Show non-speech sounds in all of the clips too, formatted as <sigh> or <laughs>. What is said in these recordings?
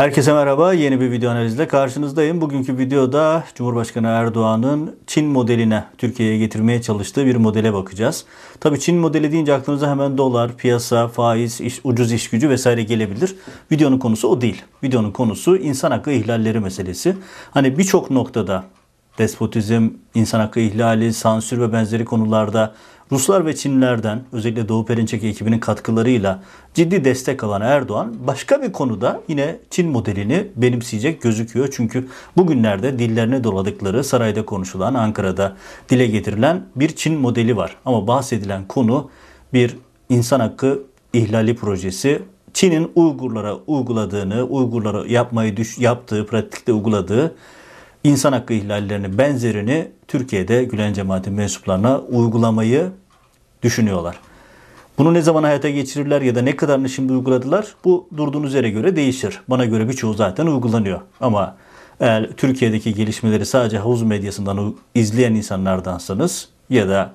Herkese merhaba. Yeni bir video analizle karşınızdayım. Bugünkü videoda Cumhurbaşkanı Erdoğan'ın Çin modeline Türkiye'ye getirmeye çalıştığı bir modele bakacağız. Tabii Çin modeli deyince aklınıza hemen dolar, piyasa, faiz, iş, ucuz iş gücü vesaire gelebilir. Videonun konusu o değil. Videonun konusu insan hakkı ihlalleri meselesi. Hani birçok noktada despotizm, insan hakkı ihlali, sansür ve benzeri konularda Ruslar ve Çinlilerden özellikle Doğu Perinçek ekibinin katkılarıyla ciddi destek alan Erdoğan başka bir konuda yine Çin modelini benimseyecek gözüküyor. Çünkü bugünlerde dillerine doladıkları sarayda konuşulan Ankara'da dile getirilen bir Çin modeli var. Ama bahsedilen konu bir insan hakkı ihlali projesi. Çin'in Uygurlara uyguladığını, Uygurlara yapmayı düş, yaptığı, pratikte uyguladığı insan hakkı ihlallerinin benzerini Türkiye'de Gülen cemaati mensuplarına uygulamayı düşünüyorlar. Bunu ne zaman hayata geçirirler ya da ne kadarını şimdi uyguladılar bu durduğunuz yere göre değişir. Bana göre birçoğu zaten uygulanıyor. Ama eğer Türkiye'deki gelişmeleri sadece havuz medyasından izleyen insanlardansanız ya da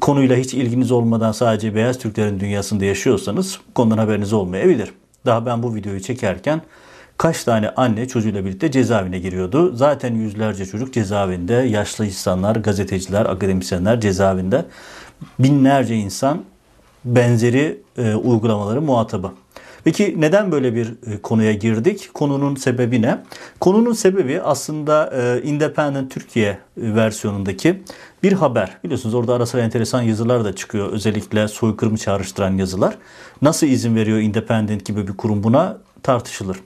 konuyla hiç ilginiz olmadan sadece beyaz Türklerin dünyasında yaşıyorsanız konudan haberiniz olmayabilir. Daha ben bu videoyu çekerken kaç tane anne çocuğuyla birlikte cezaevine giriyordu. Zaten yüzlerce çocuk cezaevinde, yaşlı insanlar, gazeteciler, akademisyenler cezaevinde. Binlerce insan benzeri e, uygulamaları muhatabı. Peki neden böyle bir e, konuya girdik? Konunun sebebi ne? Konunun sebebi aslında e, Independent Türkiye e, versiyonundaki bir haber. Biliyorsunuz orada ara sıra enteresan yazılar da çıkıyor. Özellikle soykırımı çağrıştıran yazılar. Nasıl izin veriyor Independent gibi bir kurum buna tartışılır.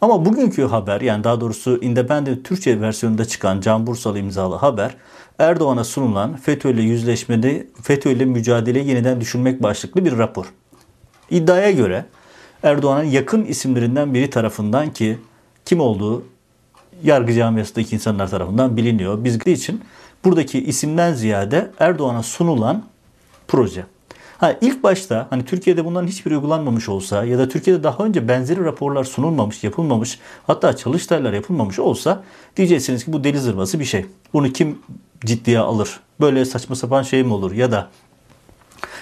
Ama bugünkü haber yani daha doğrusu Independent Türkçe versiyonunda çıkan Can Bursalı imzalı haber Erdoğan'a sunulan FETÖ ile yüzleşmede FETÖ ile mücadeleyi yeniden düşünmek başlıklı bir rapor. İddiaya göre Erdoğan'ın yakın isimlerinden biri tarafından ki kim olduğu yargı camiasındaki insanlar tarafından biliniyor. Biz için buradaki isimden ziyade Erdoğan'a sunulan proje. Ha, ilk başta hani Türkiye'de bunların hiçbir uygulanmamış olsa ya da Türkiye'de daha önce benzeri raporlar sunulmamış, yapılmamış hatta çalıştaylar yapılmamış olsa diyeceksiniz ki bu deli zırvası bir şey. Bunu kim ciddiye alır? Böyle saçma sapan şey mi olur? Ya da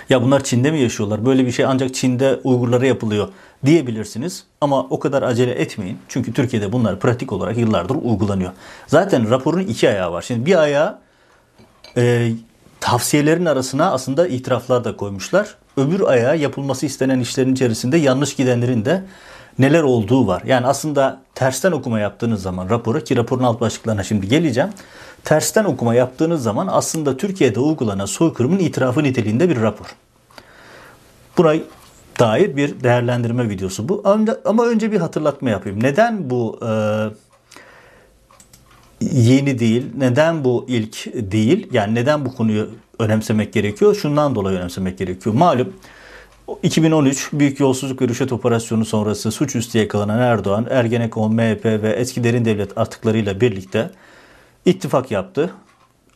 ya bunlar Çin'de mi yaşıyorlar? Böyle bir şey ancak Çin'de Uygurlara yapılıyor diyebilirsiniz. Ama o kadar acele etmeyin. Çünkü Türkiye'de bunlar pratik olarak yıllardır uygulanıyor. Zaten raporun iki ayağı var. Şimdi bir ayağı e, tavsiyelerin arasına aslında itiraflar da koymuşlar. Öbür ayağa yapılması istenen işlerin içerisinde yanlış gidenlerin de neler olduğu var. Yani aslında tersten okuma yaptığınız zaman raporu ki raporun alt başlıklarına şimdi geleceğim. Tersten okuma yaptığınız zaman aslında Türkiye'de uygulanan soykırımın itirafı niteliğinde bir rapor. Buna dair bir değerlendirme videosu bu. Ama önce bir hatırlatma yapayım. Neden bu e, yeni değil. Neden bu ilk değil? Yani neden bu konuyu önemsemek gerekiyor? Şundan dolayı önemsemek gerekiyor. Malum 2013 Büyük Yolsuzluk ve Rüşvet Operasyonu sonrası suçüstü yakalanan Erdoğan, Ergenekon, MHP ve eski derin devlet artıklarıyla birlikte ittifak yaptı.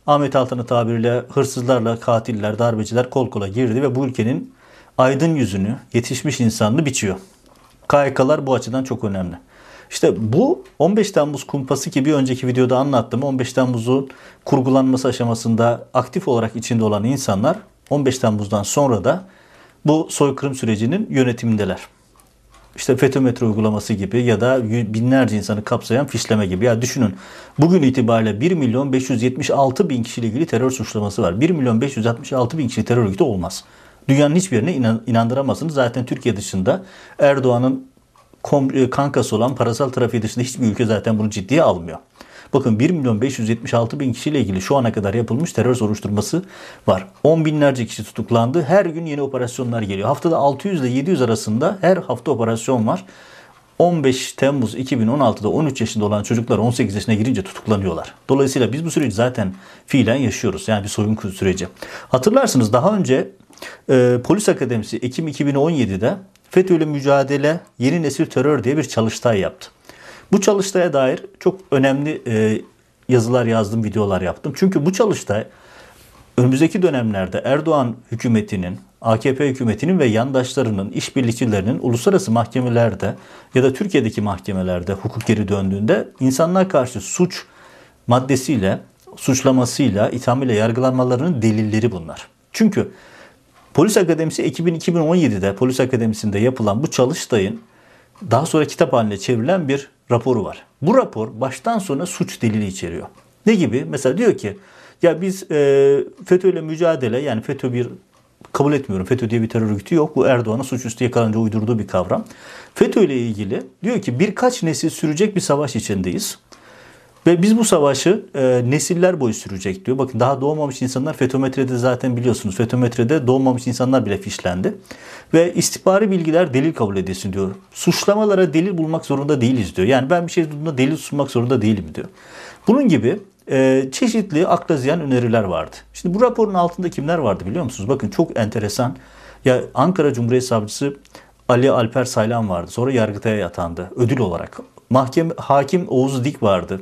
Ahmet Altan'ın tabiriyle hırsızlarla katiller, darbeciler kol kola girdi ve bu ülkenin aydın yüzünü, yetişmiş insanını biçiyor. KYK'lar bu açıdan çok önemli. İşte bu 15 Temmuz kumpası ki bir önceki videoda anlattım. 15 Temmuz'un kurgulanması aşamasında aktif olarak içinde olan insanlar 15 Temmuz'dan sonra da bu soykırım sürecinin yönetimindeler. İşte FETÖ metro uygulaması gibi ya da binlerce insanı kapsayan fişleme gibi. Ya düşünün bugün itibariyle 1 milyon 576 bin kişiyle ilgili terör suçlaması var. 1 milyon 566 bin kişi terör örgütü olmaz. Dünyanın hiçbirine inandıramazsınız. Zaten Türkiye dışında Erdoğan'ın e, kankası olan parasal trafiği dışında hiçbir ülke zaten bunu ciddiye almıyor. Bakın 1 milyon 576 bin kişiyle ilgili şu ana kadar yapılmış terör soruşturması var. 10 binlerce kişi tutuklandı. Her gün yeni operasyonlar geliyor. Haftada 600 ile 700 arasında her hafta operasyon var. 15 Temmuz 2016'da 13 yaşında olan çocuklar 18 yaşına girince tutuklanıyorlar. Dolayısıyla biz bu süreci zaten fiilen yaşıyoruz. Yani bir soygun süreci. Hatırlarsınız daha önce e, Polis Akademisi Ekim 2017'de FETÖ ile mücadele yeni nesil terör diye bir çalıştay yaptı. Bu çalıştaya dair çok önemli e, yazılar yazdım, videolar yaptım. Çünkü bu çalıştay önümüzdeki dönemlerde Erdoğan hükümetinin, AKP hükümetinin ve yandaşlarının, işbirlikçilerinin uluslararası mahkemelerde ya da Türkiye'deki mahkemelerde hukuk geri döndüğünde insanlar karşı suç maddesiyle, suçlamasıyla, ithamıyla yargılanmalarının delilleri bunlar. Çünkü Polis Akademisi 2017'de Polis Akademisi'nde yapılan bu çalıştayın daha sonra kitap haline çevrilen bir raporu var. Bu rapor baştan sona suç delili içeriyor. Ne gibi? Mesela diyor ki ya biz e, FETÖ ile mücadele yani FETÖ bir kabul etmiyorum. FETÖ diye bir terör örgütü yok. Bu Erdoğan'ın suçüstü yakalanınca uydurduğu bir kavram. FETÖ ile ilgili diyor ki birkaç nesil sürecek bir savaş içindeyiz. Ve biz bu savaşı e, nesiller boyu sürecek diyor. Bakın daha doğmamış insanlar FETÖ-METRE'de zaten biliyorsunuz. FETÖ-METRE'de doğmamış insanlar bile fişlendi. Ve istihbari bilgiler delil kabul edilsin diyor. Suçlamalara delil bulmak zorunda değiliz diyor. Yani ben bir şey duyduğumda delil sunmak zorunda değilim diyor. Bunun gibi e, çeşitli akla ziyan öneriler vardı. Şimdi bu raporun altında kimler vardı biliyor musunuz? Bakın çok enteresan. Ya Ankara Cumhuriyet Savcısı Ali Alper Saylan vardı. Sonra Yargıtay'a atandı ödül olarak. Mahkeme hakim Oğuz Dik vardı.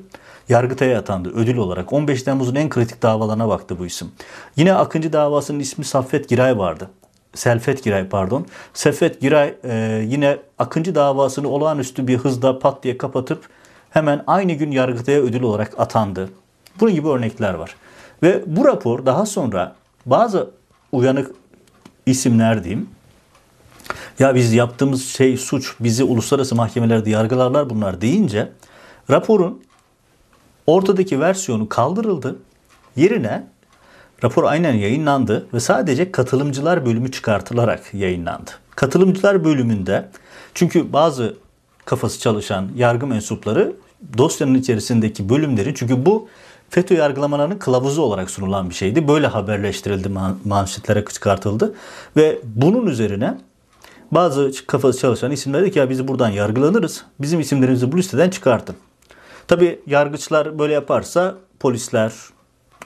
Yargıtay'a atandı ödül olarak. 15 Temmuz'un en kritik davalarına baktı bu isim. Yine Akıncı davasının ismi Saffet Giray vardı. Selfet Giray pardon. Selfet Giray e, yine Akıncı davasını olağanüstü bir hızda pat diye kapatıp hemen aynı gün Yargıtay'a ödül olarak atandı. Bunun gibi örnekler var. Ve bu rapor daha sonra bazı uyanık isimler diyeyim. Ya biz yaptığımız şey suç, bizi uluslararası mahkemelerde yargılarlar bunlar deyince raporun ortadaki versiyonu kaldırıldı. Yerine rapor aynen yayınlandı ve sadece katılımcılar bölümü çıkartılarak yayınlandı. Katılımcılar bölümünde çünkü bazı kafası çalışan yargı mensupları dosyanın içerisindeki bölümleri çünkü bu FETÖ yargılamalarının kılavuzu olarak sunulan bir şeydi. Böyle haberleştirildi, manşetlere çıkartıldı. Ve bunun üzerine bazı kafası çalışan isimler dedi ki ya biz buradan yargılanırız. Bizim isimlerimizi bu listeden çıkartın. Tabi yargıçlar böyle yaparsa polisler,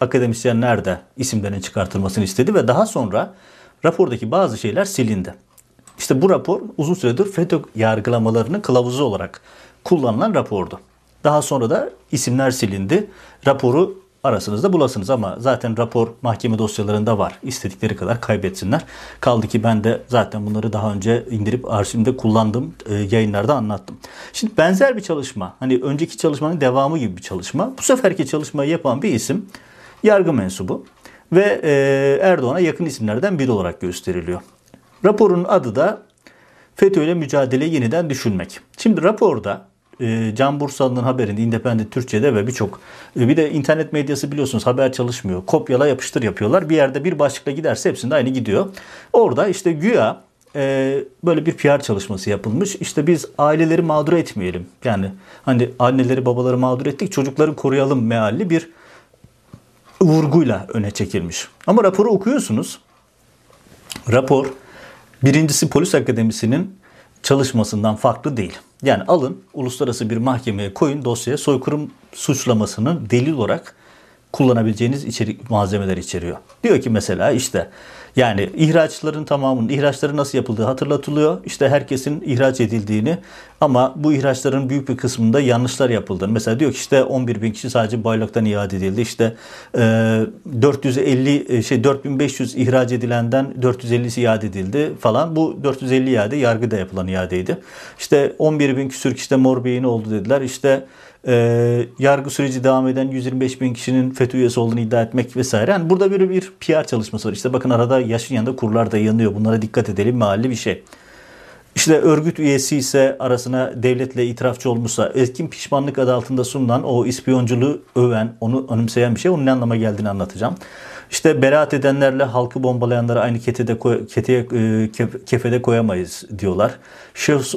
akademisyenler de isimlerin çıkartılmasını istedi ve daha sonra rapordaki bazı şeyler silindi. İşte bu rapor uzun süredir FETÖ yargılamalarının kılavuzu olarak kullanılan rapordu. Daha sonra da isimler silindi. Raporu arasınızda bulasınız ama zaten rapor mahkeme dosyalarında var. İstedikleri kadar kaybetsinler. Kaldı ki ben de zaten bunları daha önce indirip arşivimde kullandım. E, yayınlarda anlattım. Şimdi benzer bir çalışma. Hani önceki çalışmanın devamı gibi bir çalışma. Bu seferki çalışmayı yapan bir isim yargı mensubu ve e, Erdoğan'a yakın isimlerden biri olarak gösteriliyor. Raporun adı da FETÖ ile mücadele yeniden düşünmek. Şimdi raporda Can Bursalı'nın haberinde Independent Türkçe'de ve birçok e, bir de internet medyası biliyorsunuz haber çalışmıyor. Kopyala yapıştır yapıyorlar. Bir yerde bir başlıkla giderse hepsinde aynı gidiyor. Orada işte güya e, böyle bir PR çalışması yapılmış. İşte biz aileleri mağdur etmeyelim. Yani hani anneleri babaları mağdur ettik çocukları koruyalım mealli bir vurguyla öne çekilmiş. Ama raporu okuyorsunuz. Rapor birincisi polis akademisinin çalışmasından farklı değil. Yani alın uluslararası bir mahkemeye koyun dosyaya soykırım suçlamasını delil olarak kullanabileceğiniz içerik malzemeler içeriyor. Diyor ki mesela işte yani ihraçların tamamının ihraçları nasıl yapıldığı hatırlatılıyor. İşte herkesin ihraç edildiğini ama bu ihraçların büyük bir kısmında yanlışlar yapıldığını. Mesela diyor ki işte 11 bin kişi sadece Baylok'tan iade edildi. İşte e, 450 şey 4500 ihraç edilenden 450'si iade edildi falan. Bu 450 iade yargıda yapılan iadeydi. İşte 11 bin küsür kişide mor beyin oldu dediler. İşte e, yargı süreci devam eden 125 bin kişinin FETÖ üyesi olduğunu iddia etmek vesaire. Yani burada böyle bir PR çalışması var. İşte bakın arada yaşın yanında kurlar da yanıyor. Bunlara dikkat edelim mahalli bir şey. İşte örgüt üyesi ise arasına devletle itirafçı olmuşsa etkin pişmanlık adı altında sunulan o ispiyonculuğu öven, onu anımsayan bir şey. Onun ne anlama geldiğini anlatacağım. İşte beraat edenlerle halkı bombalayanları aynı ketede, keteye, e, kefede koyamayız diyorlar.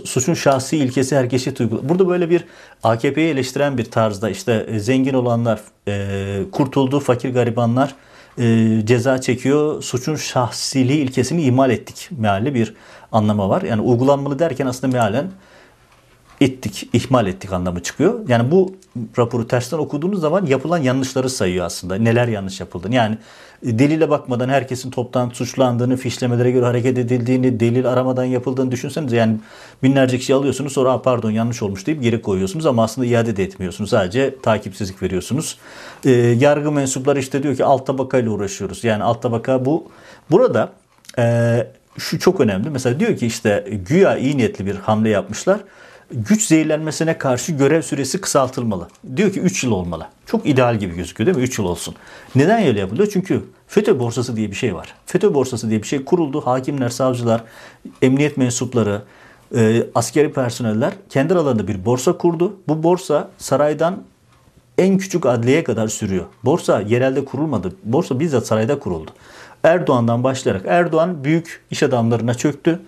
Suçun şahsi ilkesi herkese uygular. Burada böyle bir AKP'yi eleştiren bir tarzda işte e, zengin olanlar e, kurtuldu, fakir garibanlar ceza çekiyor. Suçun şahsiliği ilkesini imal ettik meali bir anlama var. Yani uygulanmalı derken aslında mealen ettik, ihmal ettik anlamı çıkıyor. Yani bu raporu tersten okuduğunuz zaman yapılan yanlışları sayıyor aslında. Neler yanlış yapıldığını. Yani delile bakmadan herkesin toptan suçlandığını, fişlemelere göre hareket edildiğini, delil aramadan yapıldığını düşünseniz yani binlerce kişi alıyorsunuz sonra pardon yanlış olmuş deyip geri koyuyorsunuz ama aslında iade de etmiyorsunuz. Sadece takipsizlik veriyorsunuz. Ee, yargı mensupları işte diyor ki alt tabakayla uğraşıyoruz. Yani alt tabaka bu. Burada e, şu çok önemli. Mesela diyor ki işte güya iyi niyetli bir hamle yapmışlar güç zehirlenmesine karşı görev süresi kısaltılmalı. Diyor ki 3 yıl olmalı. Çok ideal gibi gözüküyor değil mi? 3 yıl olsun. Neden öyle yapılıyor? Çünkü FETÖ borsası diye bir şey var. FETÖ borsası diye bir şey kuruldu. Hakimler, savcılar, emniyet mensupları, e, askeri personeller kendi aralarında bir borsa kurdu. Bu borsa saraydan en küçük adliyeye kadar sürüyor. Borsa yerelde kurulmadı. Borsa bizzat sarayda kuruldu. Erdoğan'dan başlayarak Erdoğan büyük iş adamlarına çöktü.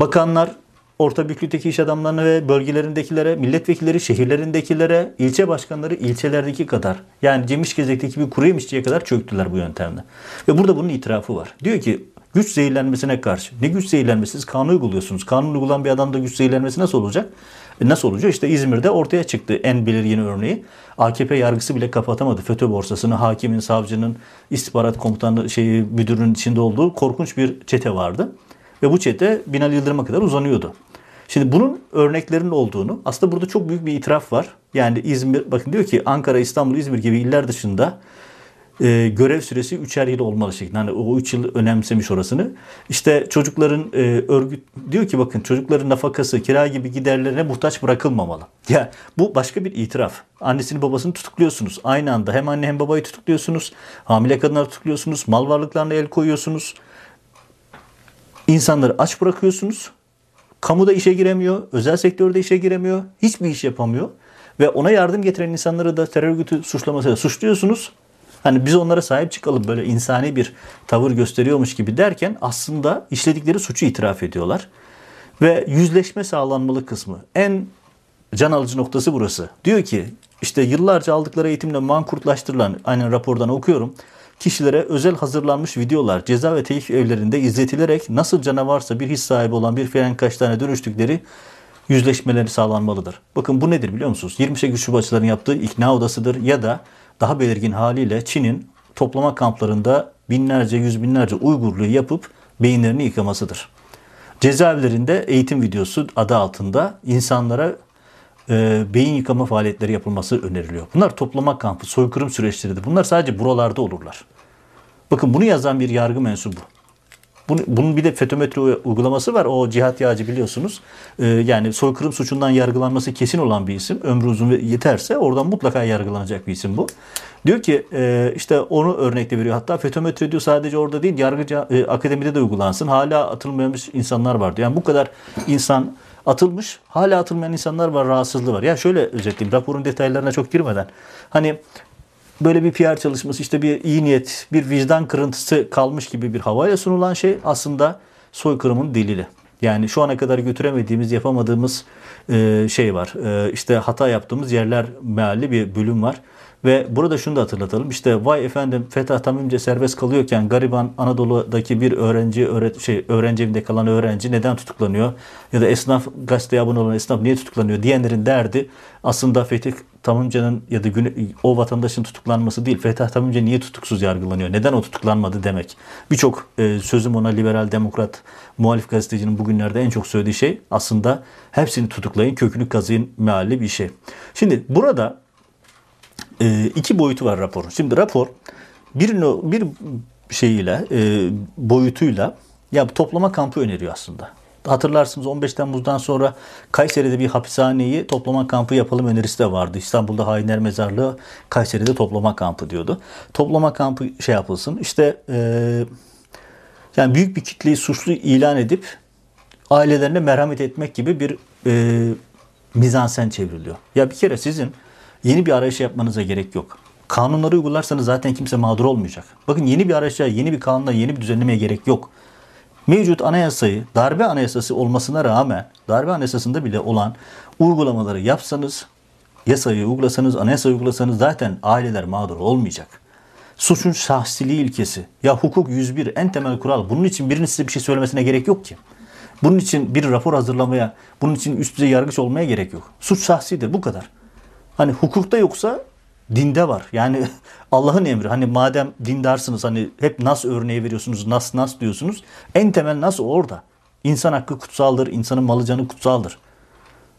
Bakanlar orta büyüklükteki iş adamlarına ve bölgelerindekilere, milletvekilleri şehirlerindekilere, ilçe başkanları ilçelerdeki kadar yani Cemişgezek'teki bir kuru yemişçiye kadar çöktüler bu yöntemle. Ve burada bunun itirafı var. Diyor ki güç zehirlenmesine karşı. Ne güç zehirlenmesi? Siz kanun uyguluyorsunuz. Kanun uygulayan bir adamda güç zehirlenmesi nasıl olacak? E nasıl olacak? İşte İzmir'de ortaya çıktı en belirgin örneği. AKP yargısı bile kapatamadı. FETÖ borsasını hakimin, savcının, istihbarat komutanı şeyi, müdürünün içinde olduğu korkunç bir çete vardı. Ve bu çete Binali Yıldırım'a kadar uzanıyordu. Şimdi bunun örneklerinin olduğunu aslında burada çok büyük bir itiraf var. Yani İzmir bakın diyor ki Ankara, İstanbul, İzmir gibi iller dışında e, görev süresi 3'er yıl olmalı şeklinde. Hani o 3 yıl önemsemiş orasını. İşte çocukların e, örgüt diyor ki bakın çocukların nafakası, kira gibi giderlerine muhtaç bırakılmamalı. <laughs> Ya bu başka bir itiraf. Annesini babasını tutukluyorsunuz. Aynı anda hem anne hem babayı tutukluyorsunuz. Hamile kadınları tutukluyorsunuz. Mal varlıklarına el koyuyorsunuz. İnsanları aç bırakıyorsunuz. Kamuda işe giremiyor, özel sektörde işe giremiyor, hiçbir iş yapamıyor. Ve ona yardım getiren insanları da terör örgütü suçlamasıyla suçluyorsunuz. Hani biz onlara sahip çıkalım böyle insani bir tavır gösteriyormuş gibi derken aslında işledikleri suçu itiraf ediyorlar. Ve yüzleşme sağlanmalı kısmı. En can alıcı noktası burası. Diyor ki işte yıllarca aldıkları eğitimle mankurtlaştırılan aynen rapordan okuyorum. Kişilere özel hazırlanmış videolar ceza ve teyif evlerinde izletilerek nasıl canavarsa bir his sahibi olan bir fren kaç tane dönüştükleri yüzleşmeleri sağlanmalıdır. Bakın bu nedir biliyor musunuz? 28 Şubatçıların yaptığı ikna odasıdır ya da daha belirgin haliyle Çin'in toplama kamplarında binlerce, yüz binlerce Uygurluğu yapıp beyinlerini yıkamasıdır. Cezaevlerinde eğitim videosu adı altında insanlara e, beyin yıkama faaliyetleri yapılması öneriliyor. Bunlar toplama kampı, soykırım süreçleridir. Bunlar sadece buralarda olurlar. Bakın bunu yazan bir yargı mensubu. Bunun bir de FETÖ uygulaması var. O cihat yağcı biliyorsunuz. Ee, yani soykırım suçundan yargılanması kesin olan bir isim. Ömrü uzun ve yeterse oradan mutlaka yargılanacak bir isim bu. Diyor ki e, işte onu örnekte veriyor. Hatta FETÖ diyor sadece orada değil yargı e, akademide de uygulansın. Hala atılmamış insanlar var diyor. Yani bu kadar insan atılmış. Hala atılmayan insanlar var, rahatsızlığı var. Ya şöyle özetleyeyim raporun detaylarına çok girmeden. Hani böyle bir PR çalışması işte bir iyi niyet, bir vicdan kırıntısı kalmış gibi bir havaya sunulan şey aslında soykırımın delili. Yani şu ana kadar götüremediğimiz, yapamadığımız e, şey var. E, işte hata yaptığımız yerler mealli bir bölüm var. Ve burada şunu da hatırlatalım. İşte vay efendim Fetah Tamimce serbest kalıyorken gariban Anadolu'daki bir öğrenci öğret şey öğrenci evinde kalan öğrenci neden tutuklanıyor? Ya da esnaf gazeteye abone olan esnaf niye tutuklanıyor diyenlerin derdi aslında Fetih Tamimce'nin ya da o vatandaşın tutuklanması değil. Fetah Tamimce niye tutuksuz yargılanıyor? Neden o tutuklanmadı demek. Birçok e, sözüm ona liberal demokrat muhalif gazetecinin bugünlerde en çok söylediği şey aslında hepsini tutuklayın kökünü kazıyın mealli bir şey. Şimdi burada e, iki boyutu var raporun. Şimdi rapor bir bir şeyiyle e, boyutuyla ya toplama kampı öneriyor aslında. Hatırlarsınız 15 Temmuz'dan sonra Kayseri'de bir hapishaneyi toplama kampı yapalım önerisi de vardı. İstanbul'da hainler mezarlığı Kayseri'de toplama kampı diyordu. Toplama kampı şey yapılsın. İşte e, yani büyük bir kitleyi suçlu ilan edip ailelerine merhamet etmek gibi bir e, mizansen çevriliyor. Ya bir kere sizin Yeni bir arayış yapmanıza gerek yok. Kanunları uygularsanız zaten kimse mağdur olmayacak. Bakın yeni bir arayışa, yeni bir kanuna, yeni bir düzenlemeye gerek yok. Mevcut anayasayı darbe anayasası olmasına rağmen darbe anayasasında bile olan uygulamaları yapsanız, yasayı uygulasanız, anayasa uygulasanız zaten aileler mağdur olmayacak. Suçun şahsiliği ilkesi. Ya hukuk 101 en temel kural. Bunun için birinin size bir şey söylemesine gerek yok ki. Bunun için bir rapor hazırlamaya, bunun için üst düzey yargıç olmaya gerek yok. Suç şahsidir bu kadar. Hani hukukta yoksa dinde var. Yani <laughs> Allah'ın emri. Hani madem dindarsınız hani hep nas örneği veriyorsunuz. Nas nas diyorsunuz. En temel nas orada. İnsan hakkı kutsaldır. insanın malı canı kutsaldır.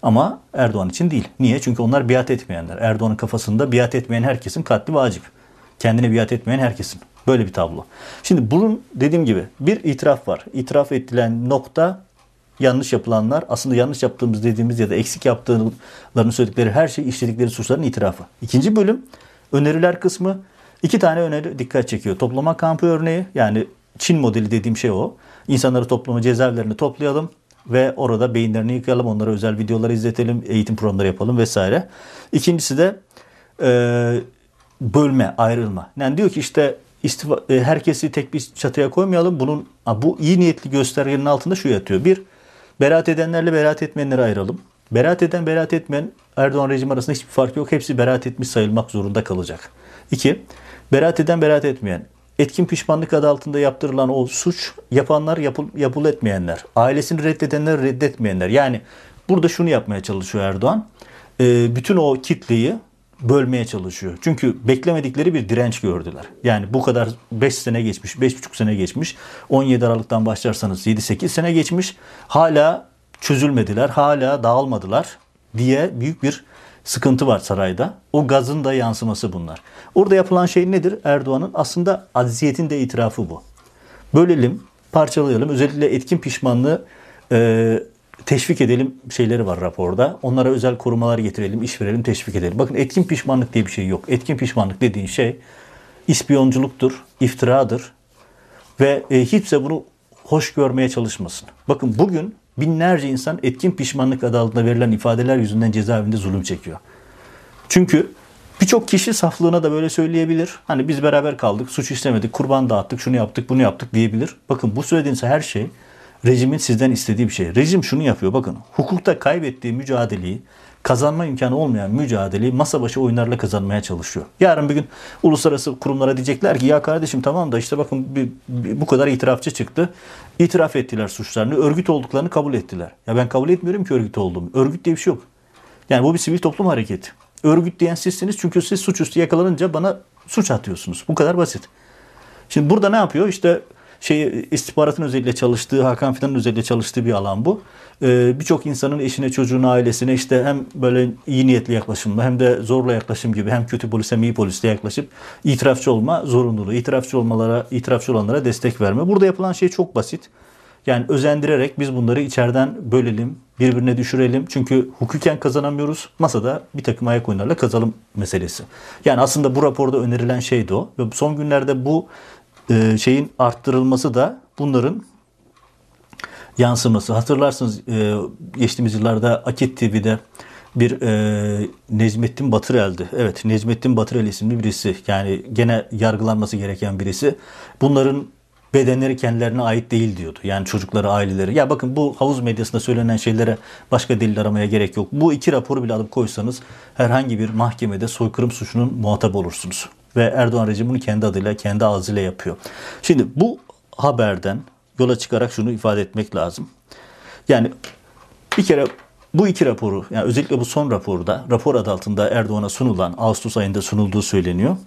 Ama Erdoğan için değil. Niye? Çünkü onlar biat etmeyenler. Erdoğan'ın kafasında biat etmeyen herkesin katli vacip. Kendine biat etmeyen herkesin. Böyle bir tablo. Şimdi bunun dediğim gibi bir itiraf var. İtiraf edilen nokta yanlış yapılanlar aslında yanlış yaptığımız dediğimiz ya da eksik yaptıklarını söyledikleri her şey işledikleri suçların itirafı. İkinci bölüm öneriler kısmı iki tane öneri dikkat çekiyor. Toplama kampı örneği yani Çin modeli dediğim şey o. İnsanları toplama cezaevlerini toplayalım. ve orada beyinlerini yıkayalım, onlara özel videolar izletelim, eğitim programları yapalım vesaire. İkincisi de e, bölme, ayrılma. Yani diyor ki işte istifa, e, herkesi tek bir çatıya koymayalım. Bunun bu iyi niyetli göstergenin altında şu yatıyor. Bir, beraat edenlerle beraat etmeyenleri ayıralım. Beraat eden, beraat etmeyen Erdoğan rejimi arasında hiçbir fark yok. Hepsi beraat etmiş sayılmak zorunda kalacak. İki, beraat eden, beraat etmeyen. Etkin pişmanlık adı altında yaptırılan o suç yapanlar yapıl, yapıl etmeyenler. Ailesini reddedenler reddetmeyenler. Yani burada şunu yapmaya çalışıyor Erdoğan. E, bütün o kitleyi bölmeye çalışıyor. Çünkü beklemedikleri bir direnç gördüler. Yani bu kadar 5 sene geçmiş, 5,5 sene geçmiş. 17 Aralık'tan başlarsanız 7-8 sene geçmiş. Hala çözülmediler, hala dağılmadılar diye büyük bir sıkıntı var sarayda. O gazın da yansıması bunlar. Orada yapılan şey nedir? Erdoğan'ın aslında aziyetin de itirafı bu. Bölelim, parçalayalım. Özellikle etkin pişmanlığı e, teşvik edelim şeyleri var raporda. Onlara özel korumalar getirelim, iş verelim, teşvik edelim. Bakın etkin pişmanlık diye bir şey yok. Etkin pişmanlık dediğin şey ispiyonculuktur, iftiradır ve e, kimse bunu hoş görmeye çalışmasın. Bakın bugün binlerce insan etkin pişmanlık adı altında verilen ifadeler yüzünden cezaevinde zulüm çekiyor. Çünkü birçok kişi saflığına da böyle söyleyebilir. Hani biz beraber kaldık, suç işlemedik, kurban dağıttık, şunu yaptık, bunu yaptık diyebilir. Bakın bu söylediğiniz her şey rejimin sizden istediği bir şey. Rejim şunu yapıyor bakın. Hukukta kaybettiği mücadeleyi kazanma imkanı olmayan mücadeleyi masa başı oyunlarla kazanmaya çalışıyor. Yarın bir gün uluslararası kurumlara diyecekler ki ya kardeşim tamam da işte bakın bir, bir, bu kadar itirafçı çıktı. İtiraf ettiler suçlarını, örgüt olduklarını kabul ettiler. Ya ben kabul etmiyorum ki örgüt olduğumu. Örgüt diye bir şey yok. Yani bu bir sivil toplum hareketi. Örgüt diyen sizsiniz çünkü siz suçüstü yakalanınca bana suç atıyorsunuz. Bu kadar basit. Şimdi burada ne yapıyor? İşte şey istihbaratın özellikle çalıştığı, Hakan Fidan'ın özellikle çalıştığı bir alan bu. Ee, Birçok insanın eşine, çocuğuna, ailesine işte hem böyle iyi niyetli yaklaşımla hem de zorla yaklaşım gibi hem kötü polis hem iyi polisle yaklaşıp itirafçı olma zorunluluğu, itirafçı olmalara, itirafçı olanlara destek verme. Burada yapılan şey çok basit. Yani özendirerek biz bunları içeriden bölelim, birbirine düşürelim. Çünkü hukuken kazanamıyoruz. Masada bir takım ayak oyunlarla kazalım meselesi. Yani aslında bu raporda önerilen şey de o. Ve son günlerde bu e, şeyin arttırılması da bunların yansıması. Hatırlarsınız e, geçtiğimiz yıllarda Akit TV'de bir e, Necmettin Batırel'di. Evet Necmettin Batırel isimli birisi. Yani gene yargılanması gereken birisi. Bunların bedenleri kendilerine ait değil diyordu. Yani çocukları, aileleri. Ya bakın bu havuz medyasında söylenen şeylere başka delil aramaya gerek yok. Bu iki raporu bile alıp koysanız herhangi bir mahkemede soykırım suçunun muhatap olursunuz. Ve Erdoğan rejimi bunu kendi adıyla, kendi ağzıyla yapıyor. Şimdi bu haberden yola çıkarak şunu ifade etmek lazım. Yani bir kere bu iki raporu, yani özellikle bu son raporda, rapor adı altında Erdoğan'a sunulan, Ağustos ayında sunulduğu söyleniyor.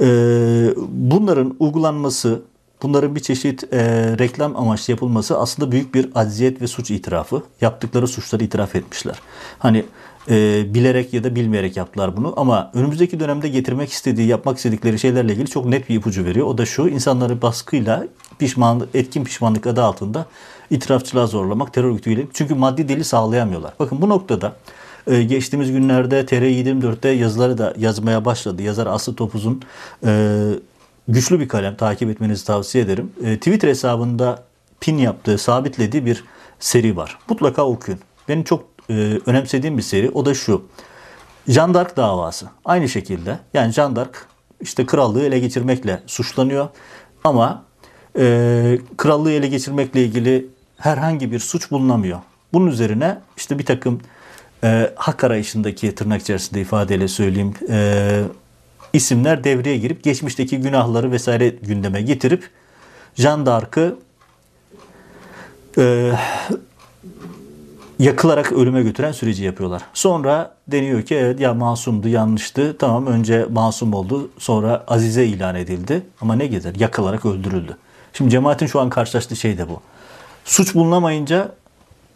Ee, bunların uygulanması, bunların bir çeşit e, reklam amaçlı yapılması aslında büyük bir acziyet ve suç itirafı. Yaptıkları suçları itiraf etmişler. Hani e, bilerek ya da bilmeyerek yaptılar bunu. Ama önümüzdeki dönemde getirmek istediği, yapmak istedikleri şeylerle ilgili çok net bir ipucu veriyor. O da şu, insanları baskıyla pişmanlık, etkin pişmanlık adı altında itirafçılığa zorlamak, terör örgütüyle. Çünkü maddi delil sağlayamıyorlar. Bakın bu noktada e, geçtiğimiz günlerde TR24'te yazıları da yazmaya başladı. Yazar Aslı Topuz'un e, güçlü bir kalem takip etmenizi tavsiye ederim. E, Twitter hesabında pin yaptığı, sabitlediği bir seri var. Mutlaka okuyun. Benim çok e, önemsediğim bir seri. O da şu. Jean d'Arc davası. Aynı şekilde yani Jean d'Arc işte krallığı ele geçirmekle suçlanıyor. Ama e, krallığı ele geçirmekle ilgili herhangi bir suç bulunamıyor. Bunun üzerine işte bir takım e, hak arayışındaki tırnak içerisinde ifadeyle söyleyeyim e, isimler devreye girip geçmişteki günahları vesaire gündeme getirip Jean d'Arc'ı e, yakılarak ölüme götüren süreci yapıyorlar. Sonra deniyor ki evet ya masumdu, yanlıştı. Tamam önce masum oldu, sonra Azize ilan edildi. Ama ne gezer? Yakılarak öldürüldü. Şimdi cemaatin şu an karşılaştığı şey de bu. Suç bulunamayınca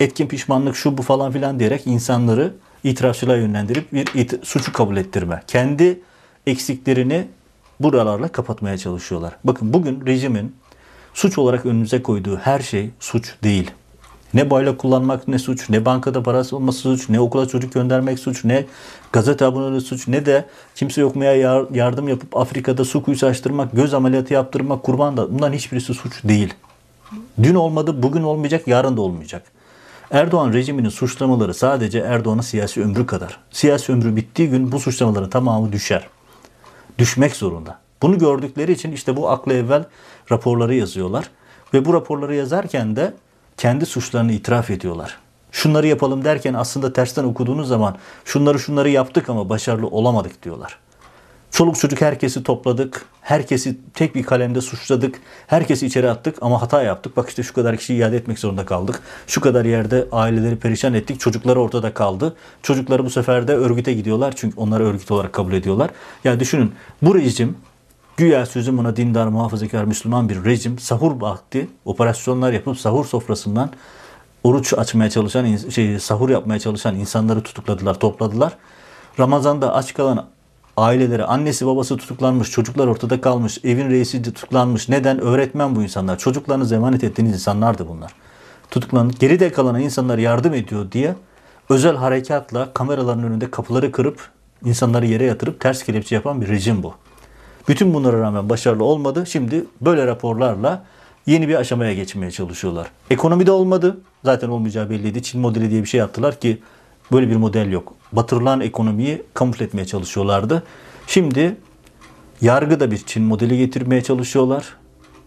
etkin pişmanlık şu bu falan filan diyerek insanları itirafçılığa yönlendirip bir it- suçu kabul ettirme. Kendi eksiklerini buralarla kapatmaya çalışıyorlar. Bakın bugün rejimin suç olarak önümüze koyduğu her şey suç değil. Ne bayrak kullanmak ne suç, ne bankada parası olması suç, ne okula çocuk göndermek suç, ne gazete aboneliği suç, ne de kimse yokmaya yardım yapıp Afrika'da su kuyusu açtırmak, göz ameliyatı yaptırmak, kurban da bunların hiçbirisi suç değil. Dün olmadı, bugün olmayacak, yarın da olmayacak. Erdoğan rejiminin suçlamaları sadece Erdoğan'ın siyasi ömrü kadar. Siyasi ömrü bittiği gün bu suçlamaların tamamı düşer. Düşmek zorunda. Bunu gördükleri için işte bu akla evvel raporları yazıyorlar. Ve bu raporları yazarken de kendi suçlarını itiraf ediyorlar. Şunları yapalım derken aslında tersten okuduğunuz zaman şunları şunları yaptık ama başarılı olamadık diyorlar. Çoluk çocuk herkesi topladık. Herkesi tek bir kalemde suçladık. Herkesi içeri attık ama hata yaptık. Bak işte şu kadar kişiyi iade etmek zorunda kaldık. Şu kadar yerde aileleri perişan ettik. Çocukları ortada kaldı. Çocukları bu sefer de örgüte gidiyorlar. Çünkü onları örgüt olarak kabul ediyorlar. Ya düşünün bu rejim güya sözüm ona dindar, muhafazakar, Müslüman bir rejim sahur vakti operasyonlar yapıp sahur sofrasından oruç açmaya çalışan, şey, sahur yapmaya çalışan insanları tutukladılar, topladılar. Ramazan'da aç kalan aileleri, annesi babası tutuklanmış, çocuklar ortada kalmış, evin reisi tutuklanmış. Neden? Öğretmen bu insanlar. Çocuklarınızı emanet ettiğiniz insanlardı bunlar. Tutuklanıp geride kalan insanlar yardım ediyor diye özel harekatla kameraların önünde kapıları kırıp insanları yere yatırıp ters kelepçe yapan bir rejim bu. Bütün bunlara rağmen başarılı olmadı. Şimdi böyle raporlarla yeni bir aşamaya geçmeye çalışıyorlar. Ekonomide olmadı. Zaten olmayacağı belliydi. Çin modeli diye bir şey yaptılar ki böyle bir model yok. Batırılan ekonomiyi kamufle etmeye çalışıyorlardı. Şimdi yargıda bir Çin modeli getirmeye çalışıyorlar.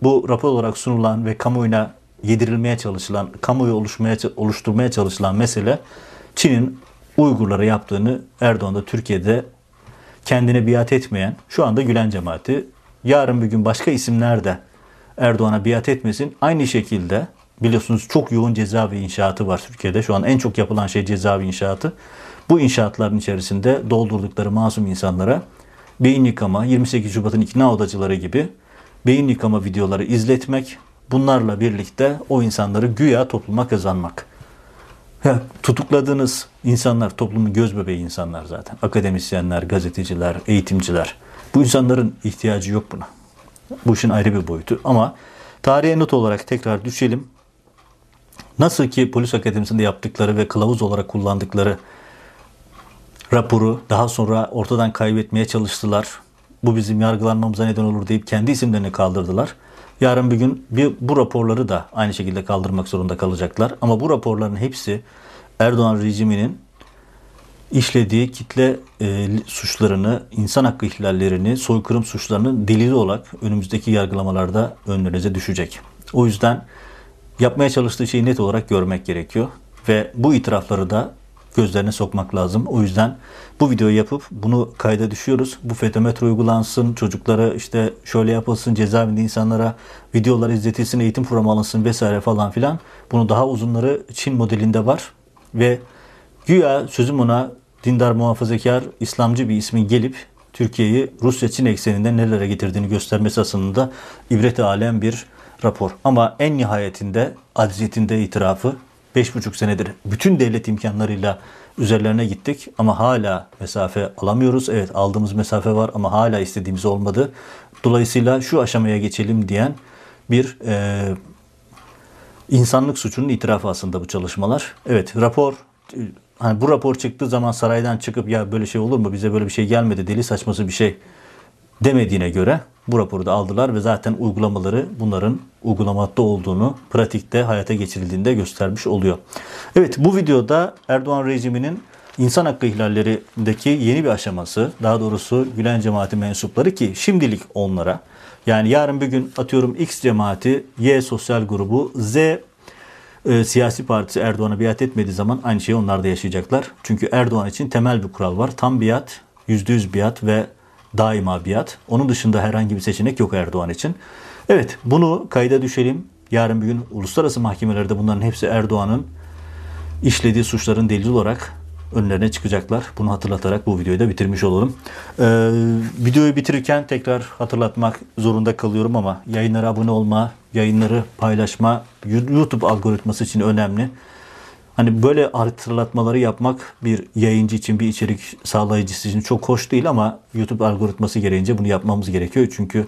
Bu rapor olarak sunulan ve kamuoyuna yedirilmeye çalışılan, kamuoyu oluşmaya, oluşturmaya çalışılan mesele Çin'in Uygurlara yaptığını Erdoğan da Türkiye'de kendine biat etmeyen şu anda Gülen cemaati yarın bir gün başka isimler de Erdoğan'a biat etmesin. Aynı şekilde biliyorsunuz çok yoğun cezaevi inşaatı var Türkiye'de. Şu an en çok yapılan şey cezaevi inşaatı. Bu inşaatların içerisinde doldurdukları masum insanlara beyin yıkama, 28 Şubat'ın ikna odacıları gibi beyin yıkama videoları izletmek, bunlarla birlikte o insanları güya topluma kazanmak. Tutukladığınız insanlar toplumun göz bebeği insanlar zaten. Akademisyenler, gazeteciler, eğitimciler. Bu insanların ihtiyacı yok buna. Bu işin ayrı bir boyutu. Ama tarihe not olarak tekrar düşelim. Nasıl ki polis akademisinde yaptıkları ve kılavuz olarak kullandıkları raporu daha sonra ortadan kaybetmeye çalıştılar. Bu bizim yargılanmamıza neden olur deyip kendi isimlerini kaldırdılar. Yarın bir gün bir, bu raporları da aynı şekilde kaldırmak zorunda kalacaklar. Ama bu raporların hepsi Erdoğan rejiminin işlediği kitle e, suçlarını, insan hakkı ihlallerini, soykırım suçlarını delili olarak önümüzdeki yargılamalarda önlerinize düşecek. O yüzden yapmaya çalıştığı şeyi net olarak görmek gerekiyor. Ve bu itirafları da gözlerine sokmak lazım. O yüzden bu videoyu yapıp bunu kayda düşüyoruz. Bu fetometre uygulansın, çocuklara işte şöyle yapılsın, cezaevinde insanlara videolar izletilsin, eğitim programı alınsın vesaire falan filan. Bunu daha uzunları Çin modelinde var. Ve güya sözüm ona dindar muhafazakar İslamcı bir ismin gelip Türkiye'yi Rusya-Çin ekseninde nelere getirdiğini göstermesi aslında ibret alem bir rapor. Ama en nihayetinde acziyetinde itirafı 5,5 senedir bütün devlet imkanlarıyla üzerlerine gittik ama hala mesafe alamıyoruz. Evet aldığımız mesafe var ama hala istediğimiz olmadı. Dolayısıyla şu aşamaya geçelim diyen bir e, insanlık suçunun itirafı aslında bu çalışmalar. Evet rapor hani bu rapor çıktığı zaman saraydan çıkıp ya böyle şey olur mu bize böyle bir şey gelmedi deli saçması bir şey demediğine göre bu raporu da aldılar ve zaten uygulamaları bunların uygulamatta olduğunu pratikte hayata geçirildiğinde göstermiş oluyor. Evet bu videoda Erdoğan rejiminin insan hakkı ihlallerindeki yeni bir aşaması, daha doğrusu Gülen cemaati mensupları ki şimdilik onlara yani yarın bir gün atıyorum X cemaati, Y sosyal grubu, Z e, siyasi partisi Erdoğan'a biat etmediği zaman aynı şeyi onlar da yaşayacaklar. Çünkü Erdoğan için temel bir kural var. Tam biat, %100 biat ve daima biat. Onun dışında herhangi bir seçenek yok Erdoğan için. Evet bunu kayda düşelim. Yarın bir gün uluslararası mahkemelerde bunların hepsi Erdoğan'ın işlediği suçların delili olarak önlerine çıkacaklar. Bunu hatırlatarak bu videoyu da bitirmiş olurum. Ee, videoyu bitirirken tekrar hatırlatmak zorunda kalıyorum ama yayınlara abone olma, yayınları paylaşma YouTube algoritması için önemli. Hani böyle hatırlatmaları yapmak bir yayıncı için, bir içerik sağlayıcısı için çok hoş değil ama YouTube algoritması gereğince bunu yapmamız gerekiyor. Çünkü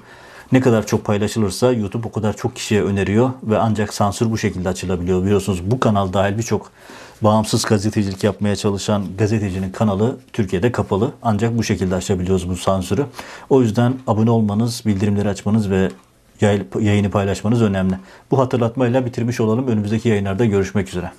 ne kadar çok paylaşılırsa YouTube o kadar çok kişiye öneriyor ve ancak sansür bu şekilde açılabiliyor. Biliyorsunuz bu kanal dahil birçok bağımsız gazetecilik yapmaya çalışan gazetecinin kanalı Türkiye'de kapalı. Ancak bu şekilde açabiliyoruz bu sansürü. O yüzden abone olmanız, bildirimleri açmanız ve yayını paylaşmanız önemli. Bu hatırlatmayla bitirmiş olalım. Önümüzdeki yayınlarda görüşmek üzere.